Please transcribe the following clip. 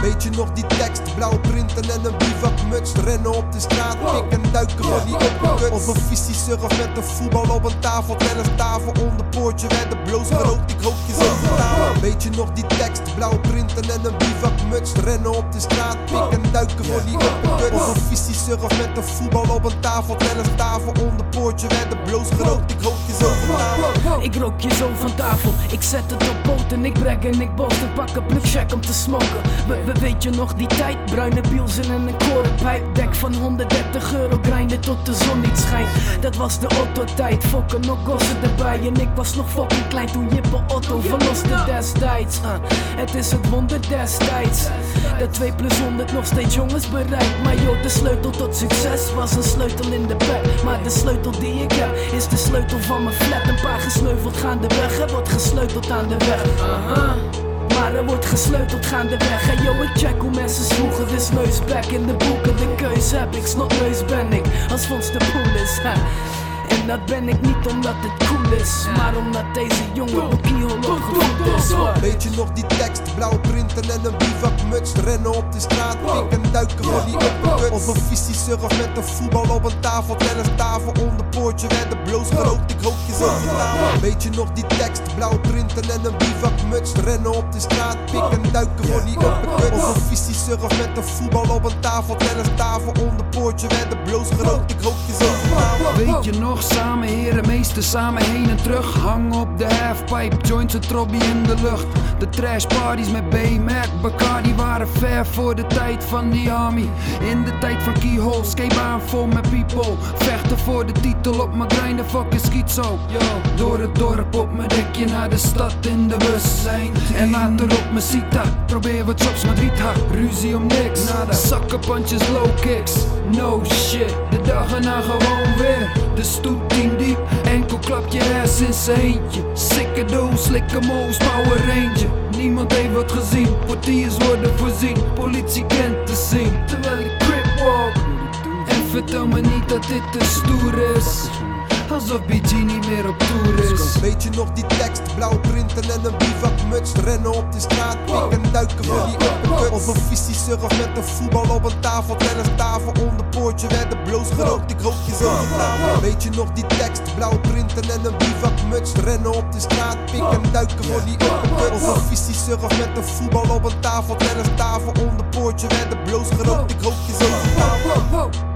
Weet je nog die tekst? Blauwe printen en een bivakmuts. Rennen op de straat, pikken en duiken van die uppercuts. Of een visie surf met een voetbal op een tafel. tafel onder poortje werden bloos gerookt. Ik rook je zo. Weet je nog die tekst? Blauwe printen en een bivakmuts. Rennen op de straat, pikken en duiken van die uppercuts. Of een visie surf met een voetbal op een tafel. tafel onder poortje werden bloos gerookt. Ik rook je zo. Ik rook je zo van tafel. Ik zet het op poot en ik brek en ik boos en pak een plukcheck om te smoken. We, we weet je nog die tijd? Bruine bielsen en een korenpijp. Dek van 130 euro grinden tot de zon niet schijnt. Dat was de Otto-tijd. Fokken nog gossen erbij. En ik was nog fucking klein toen Jippe Otto verloste destijds. Uh, het is het wonder destijds. Dat 2 plus 100 nog steeds jongens bereikt. Maar joh, de sleutel tot succes was een sleutel in de bed. Maar de sleutel die ik heb is de sleutel van mijn flat. Een paar gesneuveld gaan de weg. Er wordt gesleuteld aan de weg. Aha. Maar er wordt gesleuteld gaandeweg En yo, ik check hoe mensen sloegen Dus neus back in de boeken De keus heb ik, snotneus ben ik Als Fons de poel is En dat ben ik niet omdat het cool is Maar omdat deze jongen op keyhole opgevoed is. Weet je nog die tekst? Blauwe printen en een bivakmuts Rennen op de straat, pikken en duiken van die uppercuts Of een visie surf met een voetbal op een tafel. Tafel onder poortje werden bloos gerookt Ik rook je zo Weet je nog die tekst? Blauwe printen en een bivakmuts Rennen op de straat, pikken en duiken voor die uppercuts Of een visie surf met een voetbal op een tafel. Tafel onder poortje werden bloos gerookt Ik rook je zo Weet je nog, samen heren, meesten samen heen en terug. Hangen op de halfpipe, joints en trobby in de lucht. De trash parties met B-Mac, Bacardi waren ver voor de tijd van die army. In de tijd van keyhole, skatebaan vol met people. Vechten voor de titel op mijn grinden, fucking schizo. Door het dorp op mijn dekje naar de stad in de bus. En later op mijn cita, probeer wat jobs Madrid Ruzie om niks, nada. Zakkenpantjes, low kicks, no shit De dag erna gewoon weer, eentje Sikke doos, slikke moos, power ranger. Niemand heeft wat gezien, portiers worden voorzien. Politie kent de scene, terwijl ik crip walk. En vertel me niet dat dit te stoer is. Alsof BG niet meer op tour is. Weet je nog die tekst? Blauwe printen en een bivakmuts Rennen op de straat, en duiken voor die uppercuts Of een visie surf met een voetbal op een tafel tafel onder poortje werden bloos gerookt Ik rook je zo Weet je nog die tekst? Blauwe printen en een bivakmuts Rennen op de straat, en duiken voor die uppercuts Of een visie surf met een voetbal op een tafel tafel onder poortje werden bloos gerookt Ik rook je zo